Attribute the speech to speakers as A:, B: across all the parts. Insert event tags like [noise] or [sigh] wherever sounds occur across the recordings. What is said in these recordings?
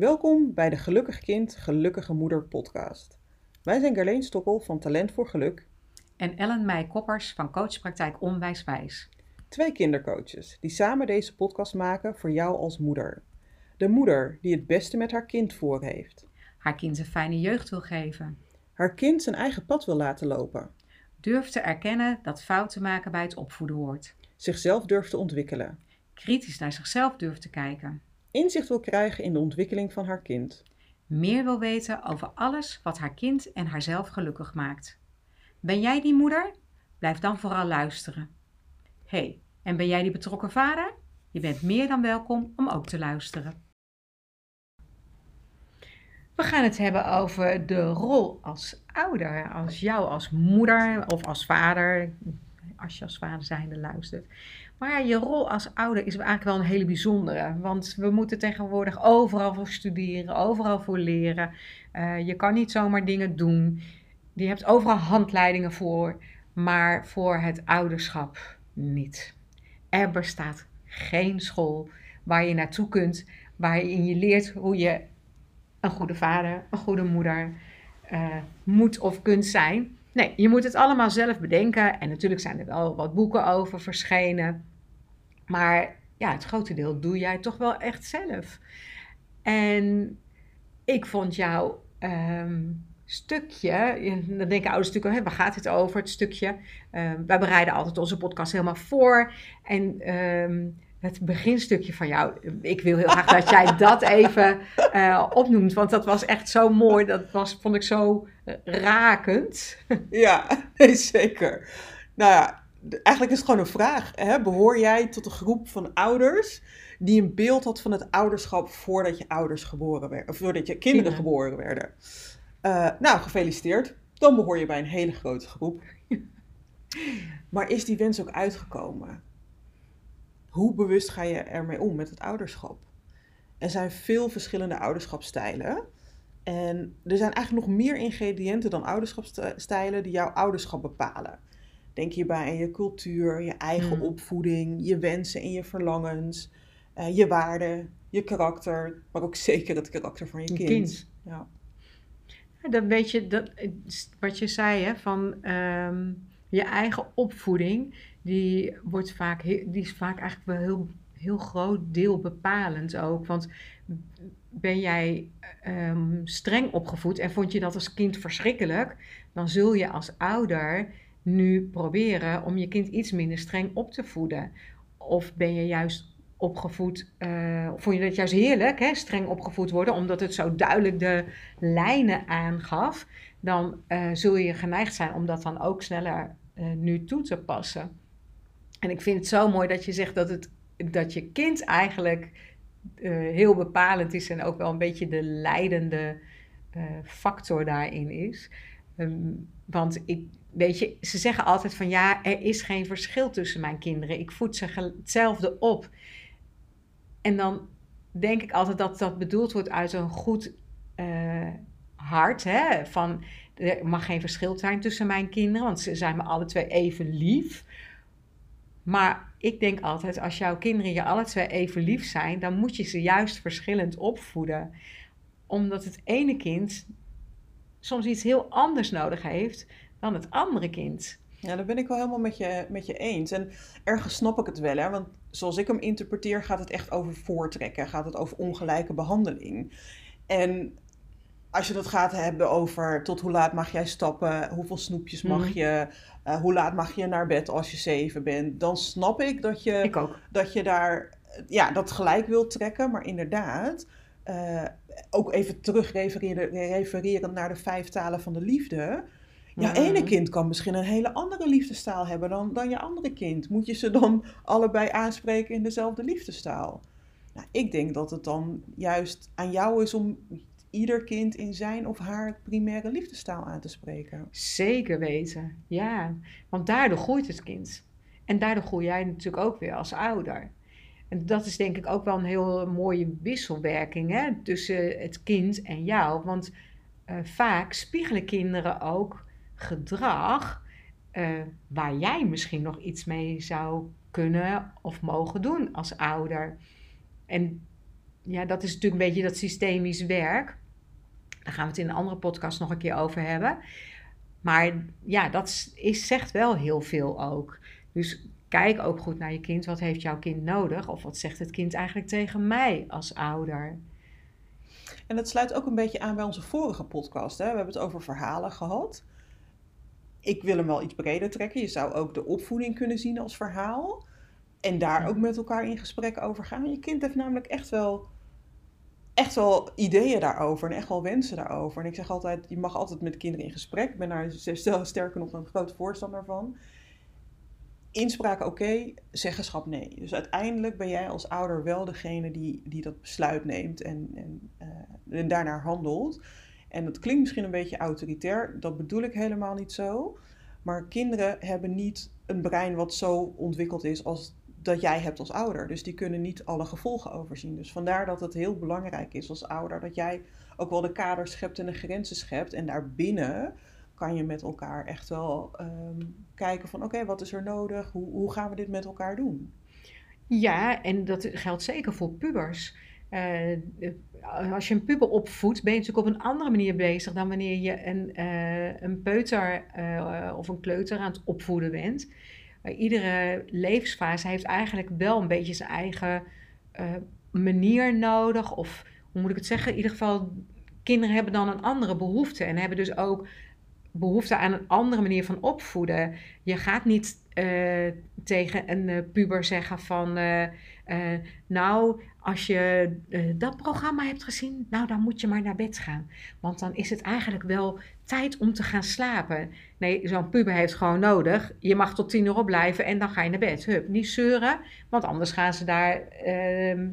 A: Welkom bij de Gelukkig Kind, Gelukkige Moeder podcast. Wij zijn Gerleen Stokkel van Talent voor Geluk.
B: En Ellen Meij Koppers van Coachpraktijk Onwijswijs.
A: Twee kindercoaches die samen deze podcast maken voor jou als moeder. De moeder die het beste met haar kind voor heeft.
B: Haar kind een fijne jeugd wil geven.
A: Haar kind zijn eigen pad wil laten lopen.
B: Durft te erkennen dat fouten maken bij het opvoeden hoort.
A: Zichzelf durft te ontwikkelen.
B: Kritisch naar zichzelf durft te kijken.
A: Inzicht wil krijgen in de ontwikkeling van haar kind.
B: Meer wil weten over alles wat haar kind en haarzelf gelukkig maakt. Ben jij die moeder? Blijf dan vooral luisteren. hey, en ben jij die betrokken vader? Je bent meer dan welkom om ook te luisteren. We gaan het hebben over de rol als ouder, als jou als moeder of als vader, als je als vader zijnde luistert. Maar je rol als ouder is eigenlijk wel een hele bijzondere. Want we moeten tegenwoordig overal voor studeren, overal voor leren. Uh, je kan niet zomaar dingen doen. Je hebt overal handleidingen voor, maar voor het ouderschap niet. Er bestaat geen school waar je naartoe kunt, waarin je leert hoe je een goede vader, een goede moeder uh, moet of kunt zijn. Nee, je moet het allemaal zelf bedenken. En natuurlijk zijn er wel wat boeken over verschenen. Maar ja, het grote deel doe jij toch wel echt zelf. En ik vond jouw um, stukje, dan denken ouders natuurlijk, waar gaat het over, het stukje. Um, wij bereiden altijd onze podcast helemaal voor. En um, het beginstukje van jou, ik wil heel graag dat jij dat even uh, opnoemt. Want dat was echt zo mooi, dat was, vond ik zo uh, rakend. [laughs]
A: Ja, nee, zeker. Nou ja, eigenlijk is het gewoon een vraag. Hè? Behoor jij tot een groep van ouders die een beeld had van het ouderschap voordat je ouders geboren werden, of voordat je kinderen geboren werden? Uh, nou, gefeliciteerd. Dan behoor je bij een hele grote groep. [laughs] maar is die wens ook uitgekomen? Hoe bewust ga je ermee om met het ouderschap? Er zijn veel verschillende ouderschapstijlen. En er zijn eigenlijk nog meer ingrediënten dan ouderschapstijlen die jouw ouderschap bepalen. Denk hierbij aan je cultuur, je eigen mm. opvoeding, je wensen en je verlangens, uh, je waarden, je karakter, maar ook zeker het karakter van je, kind. kind. Ja.
B: ja. dan weet je, dat, wat je zei, hè, van um, je eigen opvoeding, die, wordt vaak, die is vaak eigenlijk wel heel, heel groot deel bepalend ook. Want ben jij um, streng opgevoed en vond je dat als kind verschrikkelijk, dan zul je als ouder nu proberen om je kind iets minder streng op te voeden? Of ben je juist opgevoed, uh, vond je dat juist heerlijk, hè? streng opgevoed worden, omdat het zo duidelijk de lijnen aangaf? Dan uh, zul je geneigd zijn om dat dan ook sneller nu toe te passen. En ik vind het zo mooi dat je zegt dat, het, dat je kind eigenlijk heel bepalend is en ook wel een beetje de leidende factor daarin is. Um, want ik, weet je, ze zeggen altijd van ja, er is geen verschil tussen mijn kinderen. Ik voed ze hetzelfde op. En dan denk ik altijd dat dat bedoeld wordt uit een goed hart. Hè? Van er mag geen verschil zijn tussen mijn kinderen, want ze zijn me alle twee even lief. Maar ik denk altijd, als jouw kinderen je alle twee even lief zijn, dan moet je ze juist verschillend opvoeden. Omdat het ene kind soms iets heel anders nodig heeft dan het andere kind.
A: Ja, dat ben ik wel helemaal met je, met je eens. En ergens snap ik het wel, hè? want zoals ik hem interpreteer, gaat het echt over voortrekken, gaat het over ongelijke behandeling. En als je dat gaat hebben over tot hoe laat mag jij stappen, hoeveel snoepjes mag mhm. je, uh, hoe laat mag je naar bed als je zeven bent, dan snap ik dat je,
B: ik
A: Dat, je daar ja, dat gelijk wilt trekken. Maar inderdaad, uh, ook even terug refereren naar de vijf talen van de liefde. Ja, ene kind kan misschien een hele andere liefdestaal hebben dan, dan je andere kind. Moet je ze dan allebei aanspreken in dezelfde liefdestaal? Nou, ik denk dat het dan juist aan jou is om ieder kind in zijn of haar primaire liefdestaal aan te spreken.
B: Zeker weten, ja. Want daardoor groeit het kind. En daardoor groei jij natuurlijk ook weer als ouder. En dat is denk ik ook wel een heel mooie wisselwerking hè, tussen het kind en jou. Want uh, vaak spiegelen kinderen ook gedrag uh, waar jij misschien nog iets mee zou kunnen of mogen doen als ouder. En ja, dat is natuurlijk een beetje dat systemisch werk. Daar gaan we het in een andere podcast nog een keer over hebben. Maar ja, dat is, zegt wel heel veel ook. Dus kijk ook goed naar je kind. Wat heeft jouw kind nodig? Of wat zegt het kind eigenlijk tegen mij als ouder?
A: En dat sluit ook een beetje aan bij onze vorige podcast. Hè? We hebben het over verhalen gehad. Ik wil hem wel iets breder trekken. Je zou ook de opvoeding kunnen zien als verhaal. En daar ook met elkaar in gesprek over gaan. Je kind heeft namelijk echt wel, echt wel ideeën daarover en echt wel wensen daarover. En ik zeg altijd, je mag altijd met kinderen in gesprek. Ik ben daar [laughs] sterker nog een groot voorstander van. Inspraak oké, zeggenschap nee. Dus uiteindelijk ben jij als ouder wel degene die, die dat besluit neemt en, en, uh, en daarnaar handelt. En dat klinkt misschien een beetje autoritair, dat bedoel ik helemaal niet zo. Maar kinderen hebben niet een brein wat zo ontwikkeld is als dat jij hebt als ouder. Dus die kunnen niet alle gevolgen overzien. Dus vandaar dat het heel belangrijk is als ouder dat jij ook wel de kaders schept en de grenzen schept. En daarbinnen kan je met elkaar echt wel ehm, kijken van oké, wat is er nodig? Hoe, hoe gaan we dit met elkaar doen?
B: Ja, en dat geldt zeker voor pubers. Uh, als je een puber opvoedt, ben je natuurlijk op een andere manier bezig dan wanneer je een, uh, een peuter uh, of een kleuter aan het opvoeden bent iedere levensfase heeft eigenlijk wel een beetje zijn eigen uh, manier nodig. Of hoe moet ik het zeggen? In ieder geval, kinderen hebben dan een andere behoefte. En hebben dus ook behoefte aan een andere manier van opvoeden. Je gaat niet uh, tegen een uh, puber zeggen van... nou, als je dat programma hebt gezien, nou dan moet je maar naar bed gaan. Want dan is het eigenlijk wel tijd om te gaan slapen. Nee, zo'n puber heeft gewoon nodig. Je mag tot tien uur opblijven en dan ga je naar bed. Hup, niet zeuren, want anders gaan ze daar, uh,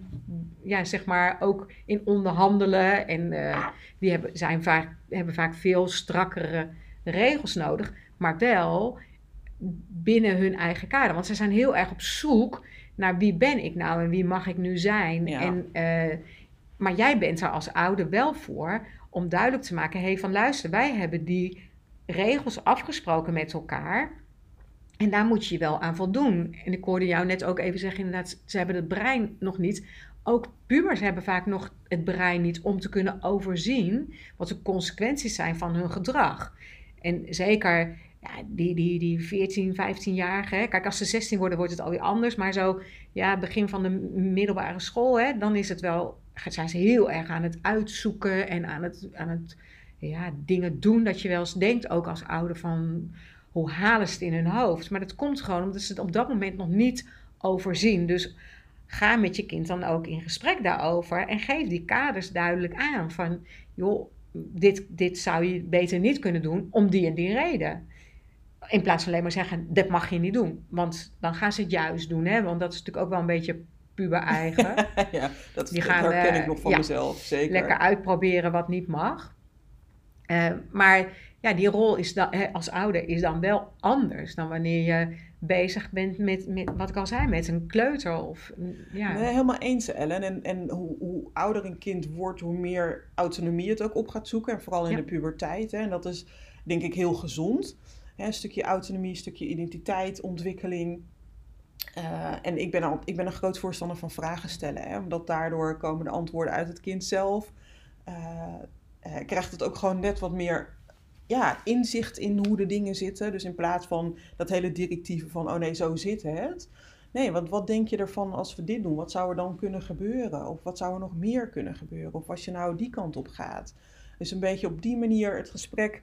B: ja, zeg maar, ook in onderhandelen. En uh, die hebben, zijn vaak, hebben vaak veel strakkere regels nodig, maar wel binnen hun eigen kader. Want ze zijn heel erg op zoek naar wie ben ik nou en wie mag ik nu zijn. Ja. En, uh, maar jij bent er als ouder wel voor om duidelijk te maken: hé, hey, van luister, wij hebben die regels afgesproken met elkaar. En daar moet je je wel aan voldoen. En ik hoorde jou net ook even zeggen, inderdaad, ze hebben het brein nog niet. Ook pubers hebben vaak nog het brein niet om te kunnen overzien wat de consequenties zijn van hun gedrag. En zeker die, die, die 14, 15-jarigen. Kijk, als ze 16 worden, wordt het alweer anders. Maar zo, ja, begin van de middelbare school, hè, dan is het wel zijn ze heel erg aan het uitzoeken en aan het, aan het ja, dingen doen dat je wel eens denkt, ook als ouder, van hoe halen ze het in hun hoofd. Maar dat komt gewoon omdat ze het op dat moment nog niet overzien. Dus ga met je kind dan ook in gesprek daarover en geef die kaders duidelijk aan van, joh, dit, dit zou je beter niet kunnen doen om die en die reden. In plaats van alleen maar zeggen, dat mag je niet doen. Want dan gaan ze het juist doen. Hè? Want dat is natuurlijk ook wel een beetje puber eigen. [laughs]
A: ja, dat, die gaan, herken ik eh, nog van mezelf, zeker.
B: Lekker uitproberen wat niet mag. Uh, maar ja, die rol is dan, hè, als ouder is dan wel anders dan wanneer je bezig bent met, met wat ik al zei, met een kleuter. Of, ja.
A: Nee, helemaal eens, Ellen. En, en hoe, hoe, ouder een kind wordt, hoe meer autonomie het ook op gaat zoeken. En vooral in ja. de puberteit. Hè. En dat is denk ik heel gezond. Een stukje autonomie, een stukje identiteit, ontwikkeling. Uh, en ik ben, al, ik ben een groot voorstander van vragen stellen, hè, omdat daardoor komen de antwoorden uit het kind zelf. Uh, uh, krijgt het ook gewoon net wat meer ja, inzicht in hoe de dingen zitten. Dus in plaats van dat hele directieve van, oh nee, zo zit het. Nee, want wat denk je ervan als we dit doen? Wat zou er dan kunnen gebeuren? Of wat zou er nog meer kunnen gebeuren? Of als je nou die kant op gaat. Dus een beetje op die manier het gesprek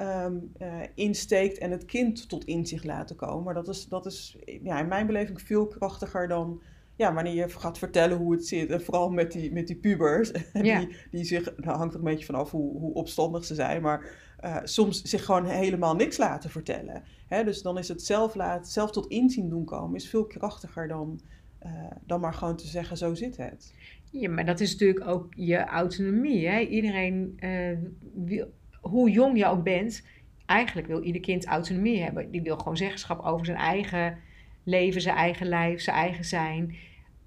A: um, uh, insteekt en het kind tot inzicht laten komen. Maar dat is, dat is ja, in mijn beleving veel krachtiger dan ja, wanneer je gaat vertellen hoe het zit. En vooral met die, met die pubers. [laughs] Ja. Die, die zich, dat hangt er een beetje vanaf hoe, hoe opstandig ze zijn. Maar uh, soms zich gewoon helemaal niks laten vertellen. Hè? Dus dan is het zelf, laat, zelf tot inzien doen komen, is veel krachtiger dan, uh, dan maar gewoon te zeggen, zo zit het.
B: Ja, maar dat is natuurlijk ook je autonomie. Hè? Iedereen uh, wil hoe jong je ook bent, eigenlijk wil ieder kind autonomie hebben. Die wil gewoon zeggenschap over zijn eigen leven, zijn eigen lijf, zijn eigen zijn.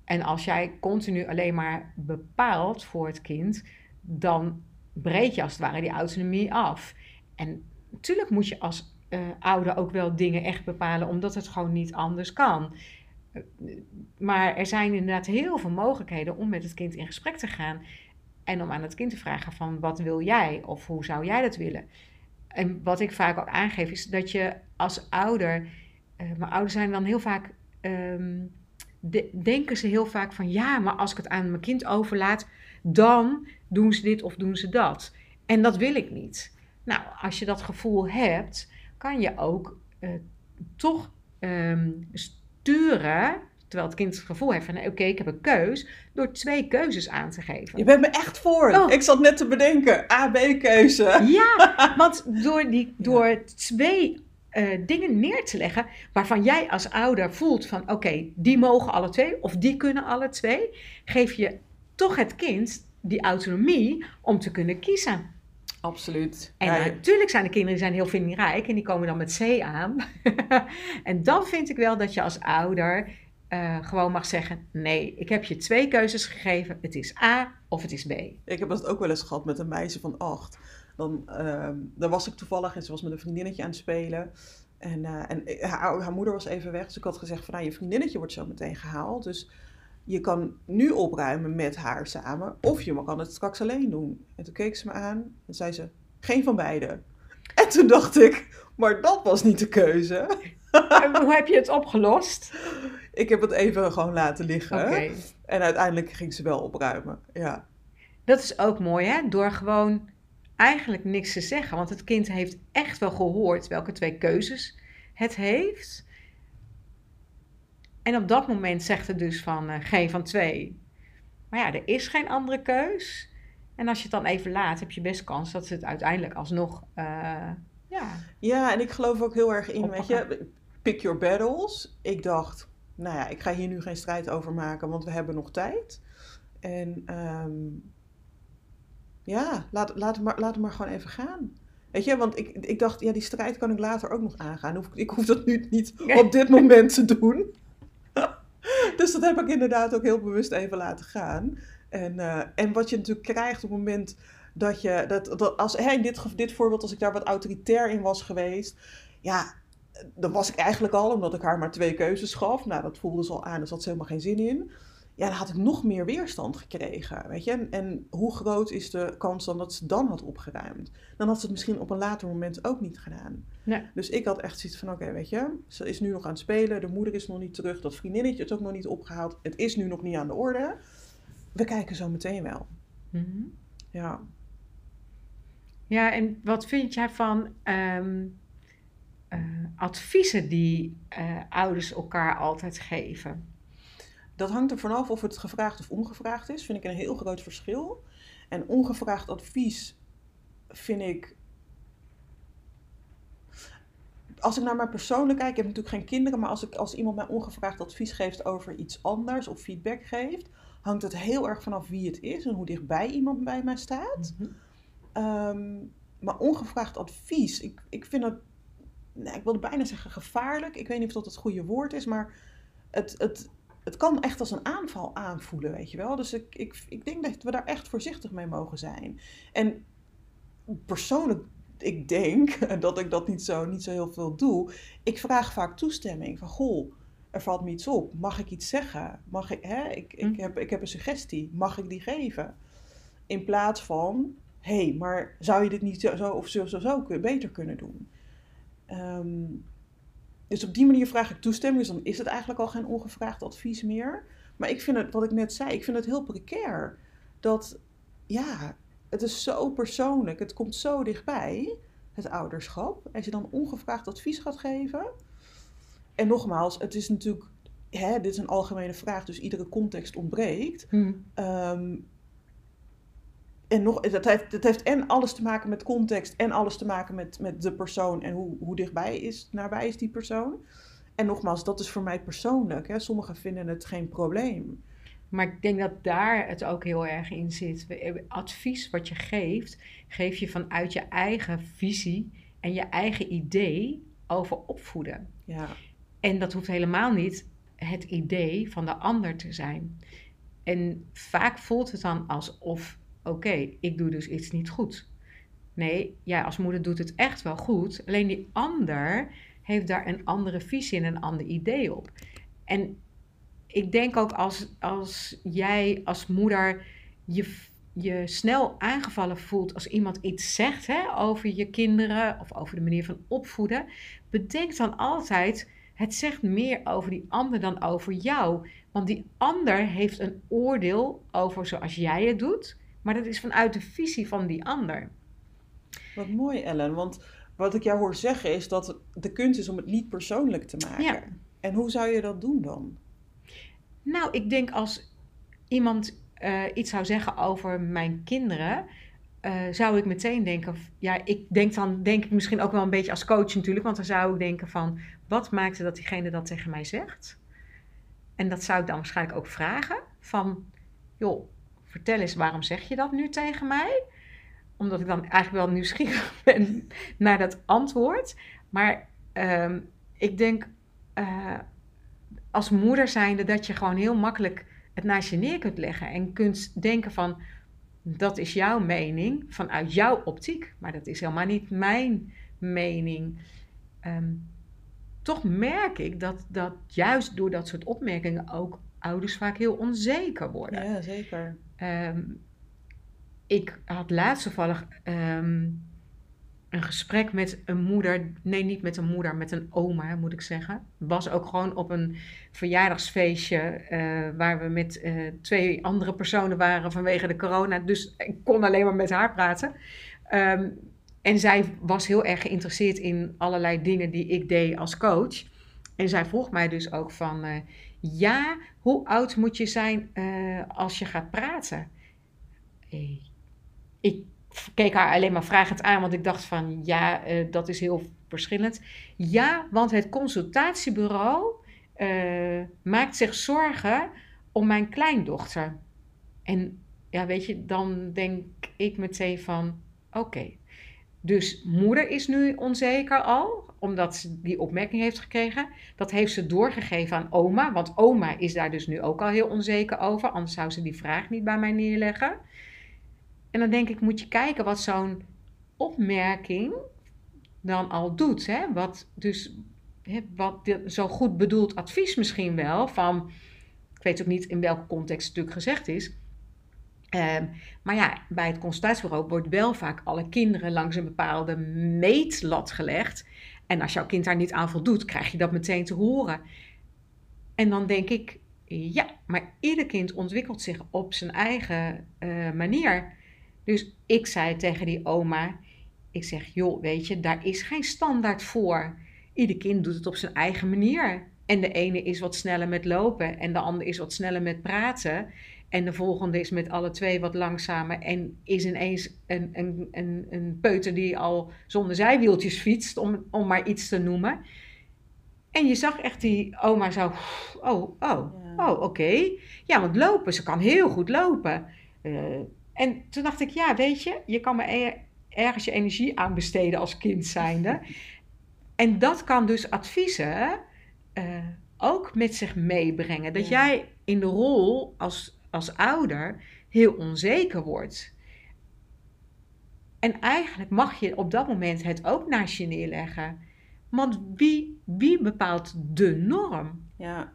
B: En als jij continu alleen maar bepaalt voor het kind, dan breek je als het ware die autonomie af. En natuurlijk moet je als uh, ouder ook wel dingen echt bepalen, omdat het gewoon niet anders kan. maar er zijn inderdaad heel veel mogelijkheden om met het kind in gesprek te gaan. En om aan het kind te vragen van wat wil jij of hoe zou jij dat willen. En wat ik vaak ook aangeef is dat je als ouder, uh, mijn ouders zijn dan heel vaak, ehm, denken ze heel vaak van ja, maar als ik het aan mijn kind overlaat, dan doen ze dit of doen ze dat. En dat wil ik niet. Nou, als je dat gevoel hebt, kan je ook uh, toch um, sturen Terwijl het kind het gevoel heeft van, oké, ik heb een keus, door twee keuzes aan te geven.
A: Je bent me echt voor. Oh. Ik zat net te bedenken, A-B-keuze.
B: Ja, [laughs] want door, die, door twee uh, dingen neer te leggen waarvan jij als ouder voelt van, oké, die mogen alle twee of die kunnen alle twee, geef je toch het kind die autonomie om te kunnen kiezen.
A: Absoluut.
B: En natuurlijk zijn de kinderen die zijn heel vindingrijk en die komen dan met C aan. [laughs] en dan vind ik wel dat je als ouder uh, gewoon mag zeggen: nee, ik heb je twee keuzes gegeven. Het is A of het is B.
A: Ik heb dat ook wel eens gehad met een meisje van acht. Dan, uh, dan was ik toevallig en ze was met een vriendinnetje aan het spelen. En, uh, en haar, haar, moeder was even weg. Dus ik had gezegd: van nou, je vriendinnetje wordt zo meteen gehaald. Dus je kan nu opruimen met haar samen. Of je kan het straks alleen doen. En toen keek ze me aan en zei ze: geen van beide. En toen dacht ik: maar dat was niet de keuze.
B: En hoe heb je het opgelost? [laughs]
A: Ik heb het even gewoon laten liggen. En uiteindelijk ging ze wel opruimen. Ja.
B: Dat is ook mooi, hè? Door gewoon eigenlijk niks te zeggen. Want het kind heeft echt wel gehoord welke twee keuzes het heeft. En op dat moment zegt het dus van uh, geen van twee. Maar ja, er is geen andere keus. En als je het dan even laat, heb je best kans dat ze het uiteindelijk alsnog. Uh, ja.
A: ja, en ik geloof ook heel erg in, weet je, pick your battles. Ik dacht, nou ja, ik ga hier nu geen strijd over maken, want we hebben nog tijd. En um, ja, laat, laat, het maar, laat het maar gewoon even gaan. Weet je, want ik, ik dacht, ja, die strijd kan ik later ook nog aangaan. Ik hoef dat nu niet op dit moment te doen. [laughs] dus dat heb ik inderdaad ook heel bewust even laten gaan. En, uh, en wat je natuurlijk krijgt op het moment dat je, dat, dat als, in dit, dit voorbeeld, als ik daar wat autoritair in was geweest, ja, dan was ik eigenlijk al, omdat ik haar maar twee keuzes gaf. Nou, dat voelde ze al aan, dus had ze helemaal geen zin in. Ja, dan had ik nog meer weerstand gekregen, weet je. En, en, hoe groot is de kans dan dat ze dan had opgeruimd? Dan had ze het misschien op een later moment ook niet gedaan. Nee. Dus ik had echt zoiets van, oké, weet je, ze is nu nog aan het spelen, de moeder is nog niet terug, dat vriendinnetje is ook nog niet opgehaald, het is nu nog niet aan de orde. We kijken zo meteen wel. Mm Ja.
B: Ja, en wat vind jij van ehm, uh, adviezen die uh, ouders elkaar altijd geven?
A: Dat hangt er vanaf of het gevraagd of ongevraagd is. Vind ik een heel groot verschil. En ongevraagd advies vind ik. Als ik naar mijn persoonlijk kijk, ik heb natuurlijk geen kinderen, maar als, ik, als iemand mij ongevraagd advies geeft over iets anders of feedback geeft, hangt het heel erg vanaf wie het is en hoe dichtbij iemand bij mij staat. Mm -hmm. maar ongevraagd advies, ik, ik vind dat nou, ik wilde bijna zeggen gevaarlijk. Ik weet niet of dat het goede woord is, maar het, het, het kan echt als een aanval aanvoelen, weet je wel. Dus ik, ik, ik denk dat we daar echt voorzichtig mee mogen zijn. En persoonlijk, ik denk [laughs] dat ik dat niet zo, niet zo heel veel doe. Ik vraag vaak toestemming van, goh, er valt me iets op. Mag ik iets zeggen? Mag ik, hè? Ik, ik, hm. heb, ik heb een suggestie. Mag ik die geven? In plaats van, hé, hey, maar zou je dit niet zo of zo, zo, zo beter kunnen doen? Um, dus op die manier vraag ik toestemming. Dus dan is het eigenlijk al geen ongevraagd advies meer. Maar ik vind het, wat ik net zei, ik vind het heel precair. Dat, ja, het is zo persoonlijk. Het komt zo dichtbij, het ouderschap. Als je dan ongevraagd advies gaat geven. En nogmaals, het is natuurlijk, hè, dit is een algemene vraag, dus iedere context ontbreekt. Hmm. Um, en nog, dat heeft, dat heeft en alles te maken met context en alles te maken met, met de persoon en hoe, hoe dichtbij is, nabij is die persoon. En nogmaals, dat is voor mij persoonlijk. Hè. Sommigen vinden het geen probleem.
B: Maar ik denk dat daar het ook heel erg in zit. Advies wat je geeft, geef je vanuit je eigen visie en je eigen idee over opvoeden. Ja. En dat hoeft helemaal niet het idee van de ander te zijn. En vaak voelt het dan alsof oké, ik doe dus iets niet goed. Nee, jij als moeder doet het echt wel goed. Alleen die ander heeft daar een andere visie en een ander idee op. En ik denk ook als, als jij als moeder je, je snel aangevallen voelt als iemand iets zegt hè, over je kinderen of over de manier van opvoeden, bedenk dan altijd, het zegt meer over die ander dan over jou. Want die ander heeft een oordeel over zoals jij het doet, maar dat is vanuit de visie van die ander.
A: Wat mooi, Ellen. Want wat ik jou hoor zeggen is dat de kunst is om het niet persoonlijk te maken.
B: Ja.
A: En hoe zou je dat doen dan?
B: Nou, ik denk als iemand eh, iets zou zeggen over mijn kinderen, eh, zou ik meteen denken, ja, ik denk dan denk ik misschien ook wel een beetje als coach natuurlijk, want dan zou ik denken van, wat maakte dat diegene dat tegen mij zegt? En dat zou ik dan waarschijnlijk ook vragen van, joh, vertel eens, waarom zeg je dat nu tegen mij? Omdat ik dan eigenlijk wel nieuwsgierig [laughs] ben naar dat antwoord. Maar ehm, ik denk uh, als moeder zijnde dat je gewoon heel makkelijk het naast je neer kunt leggen. En kunt denken van, dat is jouw mening vanuit jouw optiek. Maar dat is helemaal niet mijn mening. Um, toch merk ik dat, dat juist door dat soort opmerkingen ook ouders vaak heel onzeker worden.
A: Ja, zeker.
B: Um, ik had laatst toevallig um, een gesprek met een moeder. Nee, niet met een moeder, met een oma, moet ik zeggen. Was ook gewoon op een verjaardagsfeestje. Uh, waar we met uh, twee andere personen waren vanwege de corona. Dus ik kon alleen maar met haar praten. Um, en zij was heel erg geïnteresseerd in allerlei dingen die ik deed als coach. En zij vroeg mij dus ook van, uh, ja, hoe oud moet je zijn uh, als je gaat praten? Hey. Ik keek haar alleen maar vragend aan, want ik dacht van, ja, uh, dat is heel verschillend. Ja, want het consultatiebureau maakt zich zorgen om mijn kleindochter. En ja, weet je, dan denk ik meteen van, oké. Dus moeder is nu onzeker al, omdat ze die opmerking heeft gekregen. Dat heeft ze doorgegeven aan oma, want oma is daar dus nu ook al heel onzeker over. Anders zou ze die vraag niet bij mij neerleggen. En dan denk ik, moet je kijken wat zo'n opmerking dan al doet. Hè? Wat dus hè, wat zo goed bedoeld advies misschien wel van, ik weet ook niet in welke context het natuurlijk gezegd is. Um, maar ja, bij het consultatiebureau wordt wel vaak alle kinderen langs een bepaalde meetlat gelegd. En als jouw kind daar niet aan voldoet, krijg je dat meteen te horen. En dan denk ik, ja, maar ieder kind ontwikkelt zich op zijn eigen uh, manier. Dus ik zei tegen die oma, ik zeg, joh, weet je, daar is geen standaard voor. Ieder kind doet het op zijn eigen manier. En de ene is wat sneller met lopen en de ander is wat sneller met praten. En de volgende is met alle twee wat langzamer en is ineens een, een, een, een peuter die al zonder zijwieltjes fietst, om, om maar iets te noemen. En je zag echt die oma zo, oh, oh, ja. oh, oké. Okay. Ja, want lopen, ze kan heel goed lopen. Uh, en toen dacht ik, ja, weet je, je kan maar er, ergens je energie aan besteden als kind zijnde. [laughs] en dat kan dus adviezen uh, ook met zich meebrengen. Dat ja. jij in de rol als als ouder heel onzeker wordt. En eigenlijk mag je op dat moment het ook naast je neerleggen. Want wie, wie bepaalt de norm?
A: Ja.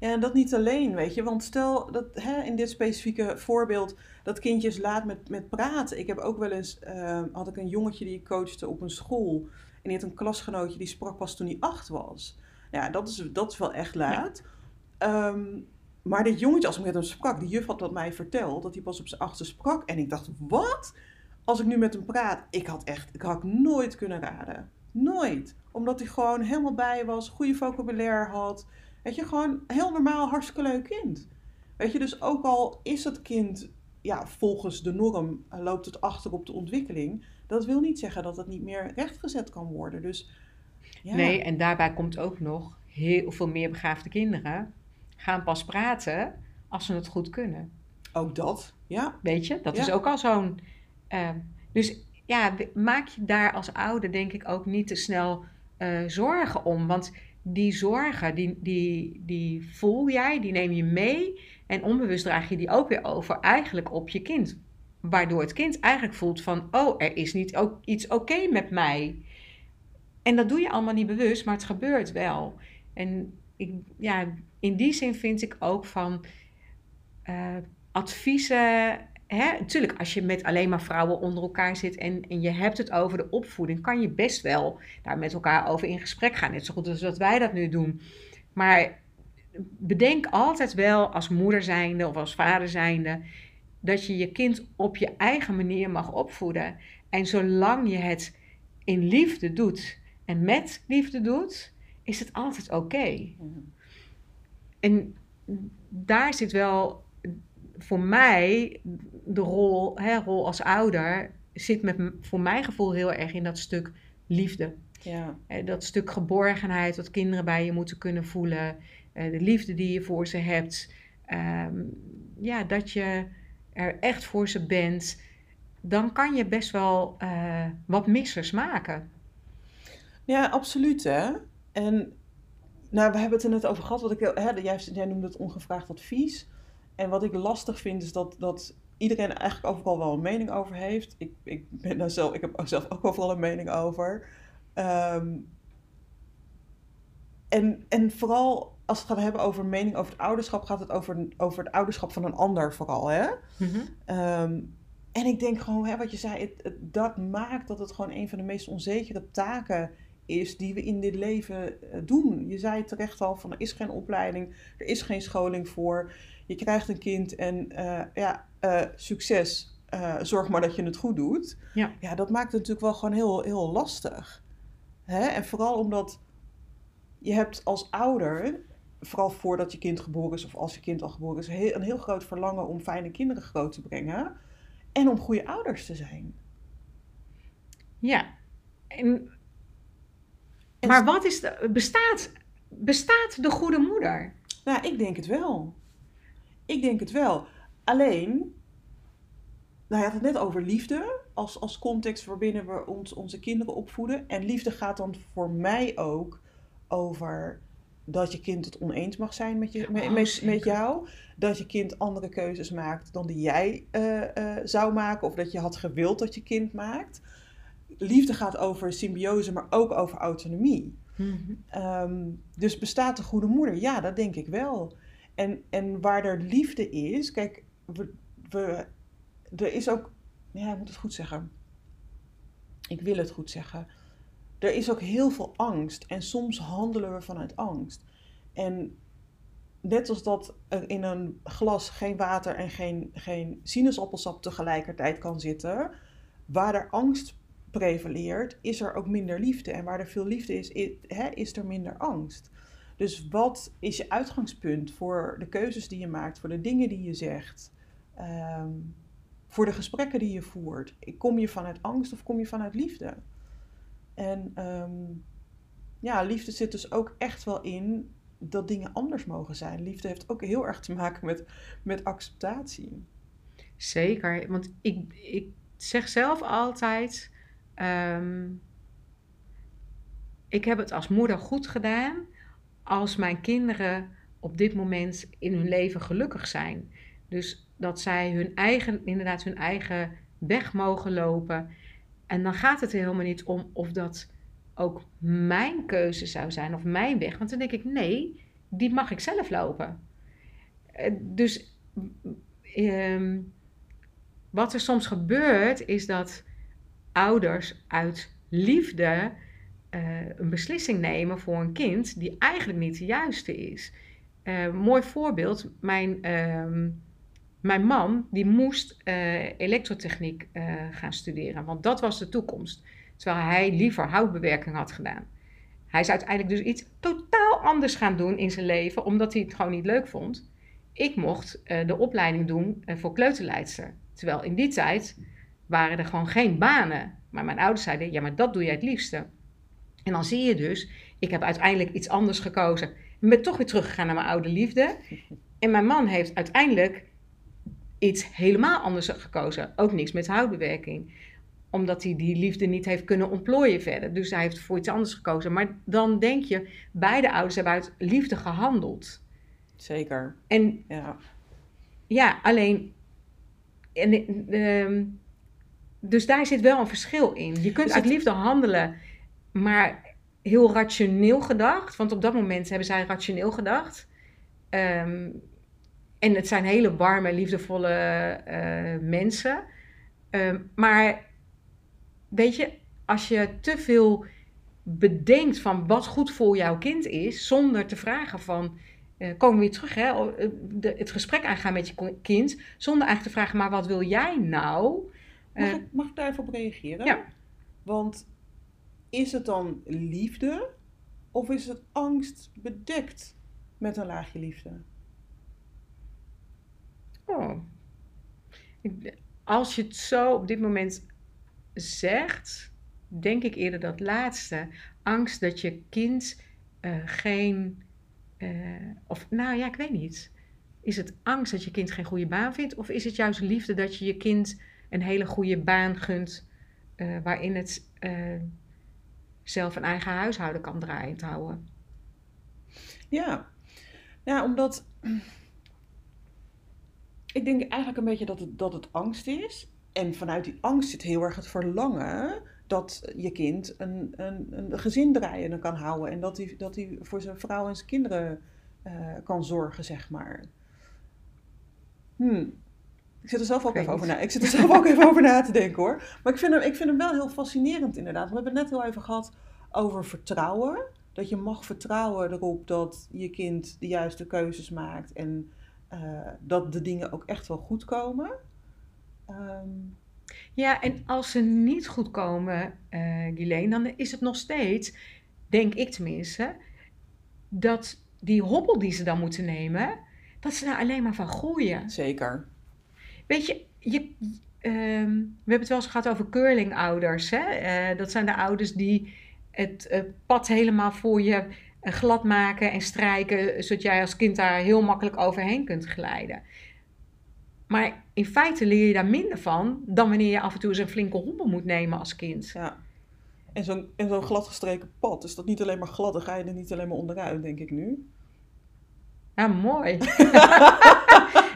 A: ja, en dat niet alleen, weet je. Want stel dat hè, in dit specifieke voorbeeld dat kindjes laat met, met praten. Ik heb ook wel eens, uh, had ik een jongetje die ik coachte op een school. En die had een klasgenootje die sprak pas toen hij acht was. Ja, dat is, dat is wel echt laat. Ja. Um, maar dit jongetje, als ik met hem sprak, die juf had wat mij verteld, dat hij pas op zijn achtste sprak. En ik dacht, wat? Als ik nu met hem praat, ik had echt, ik had nooit kunnen raden. Nooit. Omdat hij gewoon helemaal bij was, goede vocabulaire had. Weet je, gewoon heel normaal, hartstikke leuk kind. Weet je, dus ook al is het kind, ja, volgens de norm loopt het achter op de ontwikkeling. Dat wil niet zeggen dat het niet meer rechtgezet kan worden. Dus,
B: ja. Nee, en daarbij komt ook nog heel veel meer begaafde kinderen gaan pas praten als ze het goed kunnen.
A: Ook dat, ja.
B: Weet je, dat ja. is ook al zo'n. Uh, dus ja, maak je daar als ouder denk ik ook niet te snel uh, zorgen om. Want die zorgen, die, die, die voel jij, die neem je mee. En onbewust draag je die ook weer over eigenlijk op je kind. Waardoor het kind eigenlijk voelt van, oh, er is niet ook iets oké okay met mij. En dat doe je allemaal niet bewust, maar het gebeurt wel. En ik, ja, in die zin vind ik ook van eh, adviezen. Hè? Natuurlijk, als je met alleen maar vrouwen onder elkaar zit en, en je hebt het over de opvoeding, kan je best wel daar met elkaar over in gesprek gaan. Net zo goed als dat wij dat nu doen. Maar bedenk altijd wel als moeder zijnde of als vader zijnde dat je je kind op je eigen manier mag opvoeden. En zolang je het in liefde doet en met liefde doet, is het altijd oké. En daar zit wel voor mij de rol, hè, rol als ouder, zit met, voor mijn gevoel heel erg in dat stuk liefde.
A: Ja.
B: Dat stuk geborgenheid wat kinderen bij je moeten kunnen voelen. Eh, de liefde die je voor ze hebt. Ehm, ja, dat je er echt voor ze bent. Dan kan je best wel uh, wat missers maken.
A: Ja, absoluut hè. En nou, we hebben het er net over gehad. Wat ik, hè, jij, jij noemde het ongevraagd advies. En wat ik lastig vind is dat, dat iedereen eigenlijk overal wel een mening over heeft. Ik, ik, ben daar zelf, ik heb zelf ook overal een mening over. Um, en, en vooral als we het gaan hebben over mening over het ouderschap, gaat het over, over het ouderschap van een ander vooral. Hè?
B: Mhm.
A: Ehm, en ik denk gewoon, hè, wat je zei, het, dat maakt dat het gewoon een van de meest onzekere taken is die we in dit leven eh, doen. Je zei terecht al van er is geen opleiding, er is geen scholing voor. Je krijgt een kind en uh, ja, uh, succes. zorg maar dat je het goed doet.
B: Ja.
A: ja, dat maakt het natuurlijk wel gewoon heel, heel lastig. Hè? En vooral omdat je hebt als ouder, vooral voordat je kind geboren is of als je kind al geboren is, een heel groot verlangen om fijne kinderen groot te brengen en om goede ouders te zijn.
B: Ja. En, maar wat is de, bestaat, bestaat de goede moeder?
A: Nou, ik denk het wel. Ik denk het wel. Alleen, nou, je had het net over liefde als, als context waarbinnen we ons, onze kinderen opvoeden. En liefde gaat dan voor mij ook over dat je kind het oneens mag zijn met, je, met, met, met, jou. Dat je kind andere keuzes maakt dan die jij uh, uh, zou maken. Of dat je had gewild dat je kind maakt. Liefde gaat over symbiose, maar ook over autonomie.
B: Mm-hmm.
A: Um, dus bestaat de goede moeder? Ja, dat denk ik wel. En, en waar er liefde is, kijk, we, we, er is ook, ja, ik moet het goed zeggen. Ik wil het goed zeggen er is ook heel veel angst en soms handelen we vanuit angst. En net als dat er in een glas geen water en geen, geen sinaasappelsap tegelijkertijd kan zitten, waar er angst prevaleert, is er ook minder liefde. En waar er veel liefde is, is, er minder angst. Dus wat is je uitgangspunt voor de keuzes die je maakt, voor de dingen die je zegt, um, voor de gesprekken die je voert? Kom je vanuit angst of kom je vanuit liefde? En um, ja, liefde zit dus ook echt wel in dat dingen anders mogen zijn. Liefde heeft ook heel erg te maken met, met acceptatie.
B: Zeker, want ik, ik zeg zelf altijd: um, ik heb het als moeder goed gedaan als mijn kinderen op dit moment in hun leven gelukkig zijn. Dus dat zij hun eigen, inderdaad hun eigen weg mogen lopen. En dan gaat het er helemaal niet om of dat ook mijn keuze zou zijn of mijn weg. Want dan denk ik, nee, die mag ik zelf lopen. Eh, dus ehm, wat er soms gebeurt, is dat ouders uit liefde uh, een beslissing nemen voor een kind die eigenlijk niet de juiste is. Uh, mooi voorbeeld, mijn ehm, mijn man, die moest uh, elektrotechniek gaan studeren, want dat was de toekomst. Terwijl hij liever houtbewerking had gedaan. Hij is uiteindelijk dus iets totaal anders gaan doen in zijn leven, omdat hij het gewoon niet leuk vond. Ik mocht de opleiding doen voor kleuterleidster. Terwijl in die tijd waren er gewoon geen banen. Maar mijn ouders zeiden, ja, maar dat doe jij het liefste. En dan zie je dus, ik heb uiteindelijk iets anders gekozen. Ik ben toch weer teruggegaan naar mijn oude liefde. En mijn man heeft uiteindelijk iets helemaal anders gekozen. Ook niks met houtbewerking. Omdat hij die liefde niet heeft kunnen ontplooien verder. Dus hij heeft voor iets anders gekozen. Maar dan denk je, beide ouders hebben uit liefde gehandeld.
A: Zeker.
B: En
A: ja,
B: ja alleen. En, uh, dus daar zit wel een verschil in. Je kunt uit liefde handelen, maar heel rationeel gedacht. Want op dat moment hebben zij rationeel gedacht. Ehm, en het zijn hele warme, liefdevolle eh, mensen. Ehm, maar weet je, als je te veel bedenkt van wat goed voor jouw kind is, zonder te vragen van, uh, komen we weer terug, hè, eh, de, het gesprek aangaan met je kind, zonder eigenlijk te vragen, maar wat wil jij nou?
A: Mag, ik, mag ik daar even op reageren?
B: Ja.
A: Want is het dan liefde of is het angst bedekt met een laagje liefde?
B: Oh. Als je het zo op dit moment zegt, denk ik eerder dat laatste. Angst dat je kind uh, geen. Uh, of nou ja, ik weet niet. Is het angst dat je kind geen goede baan vindt? Of is het juist liefde dat je je kind een hele goede baan gunt. Uh, waarin het zelf een eigen huishouden kan draaiend houden?
A: Ja, ja omdat ik denk eigenlijk een beetje dat het, dat het angst is. En vanuit die angst zit heel erg het verlangen dat je kind een, een, een gezin draaien kan houden. En dat hij, dat hij voor zijn vrouw en zijn kinderen uh, kan zorgen, zeg maar. Hmm. Ik zit er zelf ook even over na. Ik zit er zelf ook [laughs] even over na te denken hoor. Maar ik vind, hem, ik vind hem wel heel fascinerend inderdaad. We hebben het net heel even gehad over vertrouwen. Dat je mag vertrouwen erop dat je kind de juiste keuzes maakt. En uh, dat de dingen ook echt wel goed komen. Um...
B: Ja, en als ze niet goed komen, uh, dan is het nog steeds, denk ik tenminste, dat die hobbel die ze dan moeten nemen, dat ze daar alleen maar van groeien.
A: Zeker.
B: Weet je, je um, we hebben het wel eens gehad over curlingouders. Hè? Uh, dat zijn de ouders die het uh, pad helemaal voor je glad maken en strijken, zodat jij als kind daar heel makkelijk overheen kunt glijden. Maar in feite leer je daar minder van dan wanneer je af en toe eens een flinke hobbel moet nemen als kind.
A: Ja. En zo'n zo'n gladgestreken pad, is dat niet alleen maar glad, dan ga je er niet alleen maar onderuit, denk ik nu.
B: Ja, mooi. [laughs]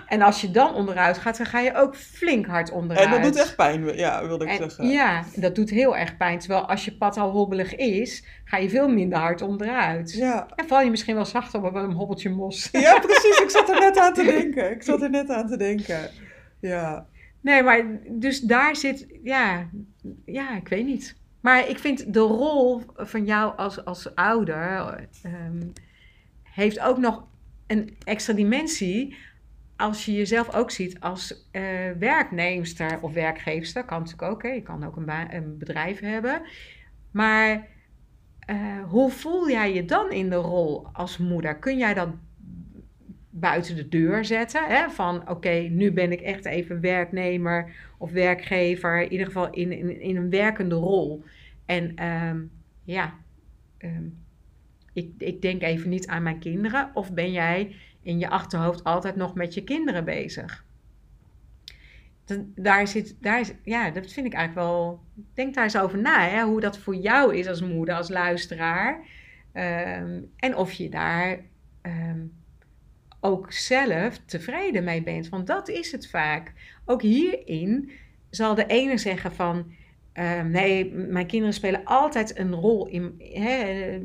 B: En als je dan onderuit gaat, dan ga je ook flink hard onderuit.
A: En dat doet echt pijn, ja, wilde ik zeggen.
B: Ja, dat doet heel erg pijn. Terwijl als je pad al hobbelig is, ga je veel minder hard onderuit.
A: Ja.
B: En val je misschien wel zachter op een hobbeltje mos. [laughs]
A: Ja, precies. Ik zat er net aan te [laughs] denken. Ik zat er net aan te denken. Ja.
B: Nee, maar dus daar zit, ja, ja, ik weet niet. Maar ik vind de rol van jou als, als ouder um, heeft ook nog een extra dimensie als je jezelf ook ziet als uh, werknemster of werkgeefster, kan natuurlijk ook. Je kan ook een, een bedrijf hebben. Maar uh, hoe voel jij je dan in de rol als moeder? Kun jij dat buiten de deur zetten? Hè? Van oké, nu ben ik echt even werknemer of werkgever. In ieder geval in, in, een werkende rol. En um, ja, um, ik, ik denk even niet aan mijn kinderen. Of ben jij in je achterhoofd altijd nog met je kinderen bezig. daar zit, daar is, ja, dat vind ik eigenlijk wel. Denk daar eens over na, hè, hoe dat voor jou is als moeder, als luisteraar. Ehm, en of je daar ehm, ook zelf tevreden mee bent. Want dat is het vaak. Ook hierin zal de ene zeggen van. Ehm, nee, mijn kinderen spelen altijd een rol in. Hè,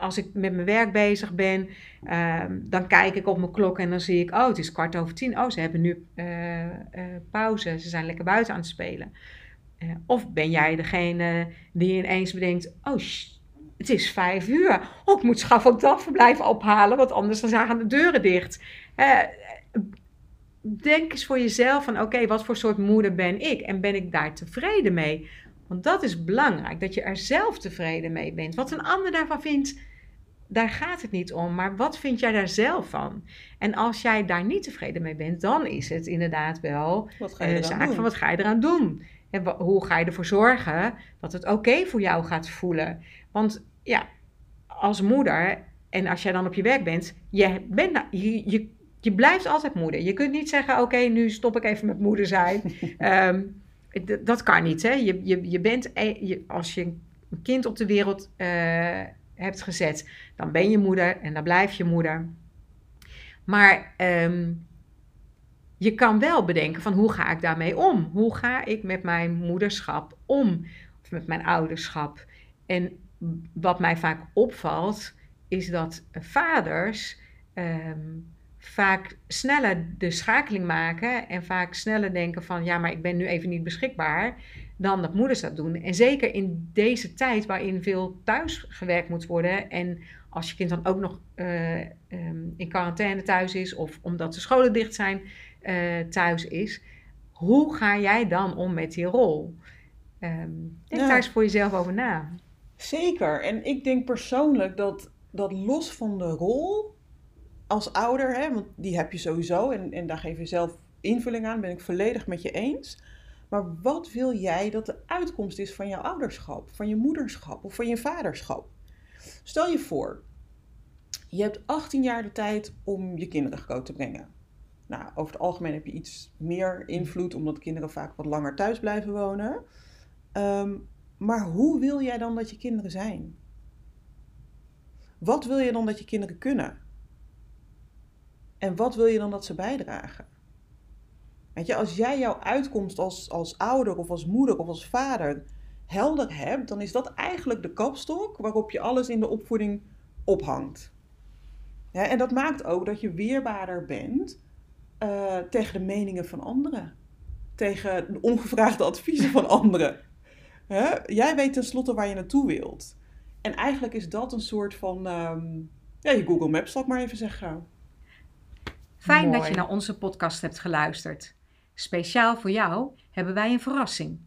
B: als ik met mijn werk bezig ben, ehm, dan kijk ik op mijn klok en dan zie ik, oh, het is kwart over tien. Oh, ze hebben nu uh, uh, pauze. Ze zijn lekker buiten aan het spelen. Uh, of ben jij degene die ineens bedenkt, oh, het is vijf uur. Oh, ik moet schaf op dagverblijf ophalen, want anders dan gaan de deuren dicht. denk eens voor jezelf van, oké, wat voor soort moeder ben ik? En ben ik daar tevreden mee? Want dat is belangrijk, dat je er zelf tevreden mee bent. Wat een ander daarvan vindt, daar gaat het niet om. Maar wat vind jij daar zelf van? En als jij daar niet tevreden mee bent, dan is het inderdaad wel
A: een uh, zaak
B: van wat ga je eraan doen? En hoe ga je ervoor zorgen dat het oké voor jou gaat voelen? Want ja, als moeder en als jij dan op je werk bent, je, bent, je, je, je blijft altijd moeder. Je kunt niet zeggen, oké, nu stop ik even met moeder zijn. [laughs] um, dat kan niet. Hè? Je, je, je bent, e-, je, als je een kind op de wereld uh, hebt gezet, dan ben je moeder en dan blijf je moeder. Maar um, je kan wel bedenken van hoe ga ik daarmee om? Hoe ga ik met mijn moederschap om? Of met mijn ouderschap? En wat mij vaak opvalt, is dat vaders ehm, vaak sneller de schakeling maken en vaak sneller denken van ja, maar ik ben nu even niet beschikbaar, dan dat moeders dat doen. En zeker in deze tijd waarin veel thuis gewerkt moet worden en als je kind dan ook nog uh, um, in quarantaine thuis is of omdat de scholen dicht zijn uh, thuis is, hoe ga jij dan om met die rol? Um, denk ja. daar eens voor jezelf over na.
A: Zeker. En ik denk persoonlijk dat, dat los van de rol als ouder, hè, want die heb je sowieso en, en daar geef je zelf invulling aan, ben ik volledig met je eens. Maar wat wil jij dat de uitkomst is van jouw ouderschap, van je moederschap of van je vaderschap? Stel je voor, je hebt 18 jaar de tijd om je kinderen groot te brengen. Nou, over het algemeen heb je iets meer invloed, omdat kinderen vaak wat langer thuis blijven wonen. Um, maar hoe wil jij dan dat je kinderen zijn? Wat wil je dan dat je kinderen kunnen? En wat wil je dan dat ze bijdragen? Weet je, als jij jouw uitkomst als, als ouder of als moeder of als vader helder hebt, dan is dat eigenlijk de kapstok waarop je alles in de opvoeding ophangt. Ja, en dat maakt ook dat je weerbaarder bent uh, tegen de meningen van anderen. Tegen de ongevraagde adviezen van anderen. Hè? Jij weet tenslotte waar je naartoe wilt. En eigenlijk is dat een soort van, um, ja, je Google Maps zal ik maar even zeggen.
B: Fijn Mooi. dat je naar onze podcast hebt geluisterd. Speciaal voor jou hebben wij een verrassing.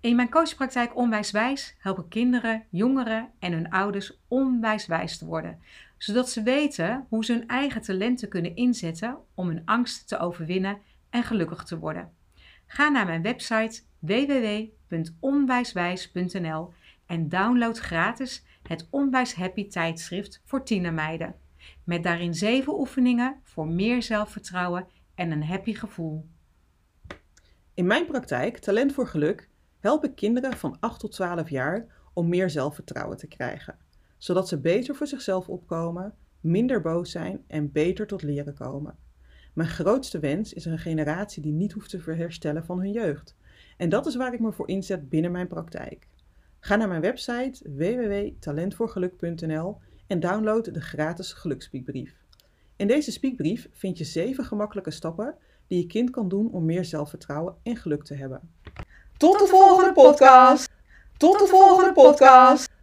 B: In mijn coachpraktijk Onwijswijs helpen kinderen, jongeren en hun ouders onwijswijs te worden, zodat ze weten hoe ze hun eigen talenten kunnen inzetten om hun angst te overwinnen en gelukkig te worden. Ga naar mijn website www.onwijswijs.nl en download gratis het Onwijs Happy tijdschrift voor tienermeiden. Met daarin zeven oefeningen voor meer zelfvertrouwen en een happy gevoel.
A: In mijn praktijk, Talent voor Geluk, help ik kinderen van 8 tot 12 jaar om meer zelfvertrouwen te krijgen, zodat ze beter voor zichzelf opkomen, minder boos zijn en beter tot leren komen. Mijn grootste wens is een generatie die niet hoeft te herstellen van hun jeugd. En dat is waar ik me voor inzet binnen mijn praktijk. Ga naar mijn website www.talentvoorgeluk.nl en download de gratis gelukspiekbrief. In deze spiekbrief vind je zeven gemakkelijke stappen die je kind kan doen om meer zelfvertrouwen en geluk te hebben.
B: Tot, de volgende podcast! Tot de volgende podcast!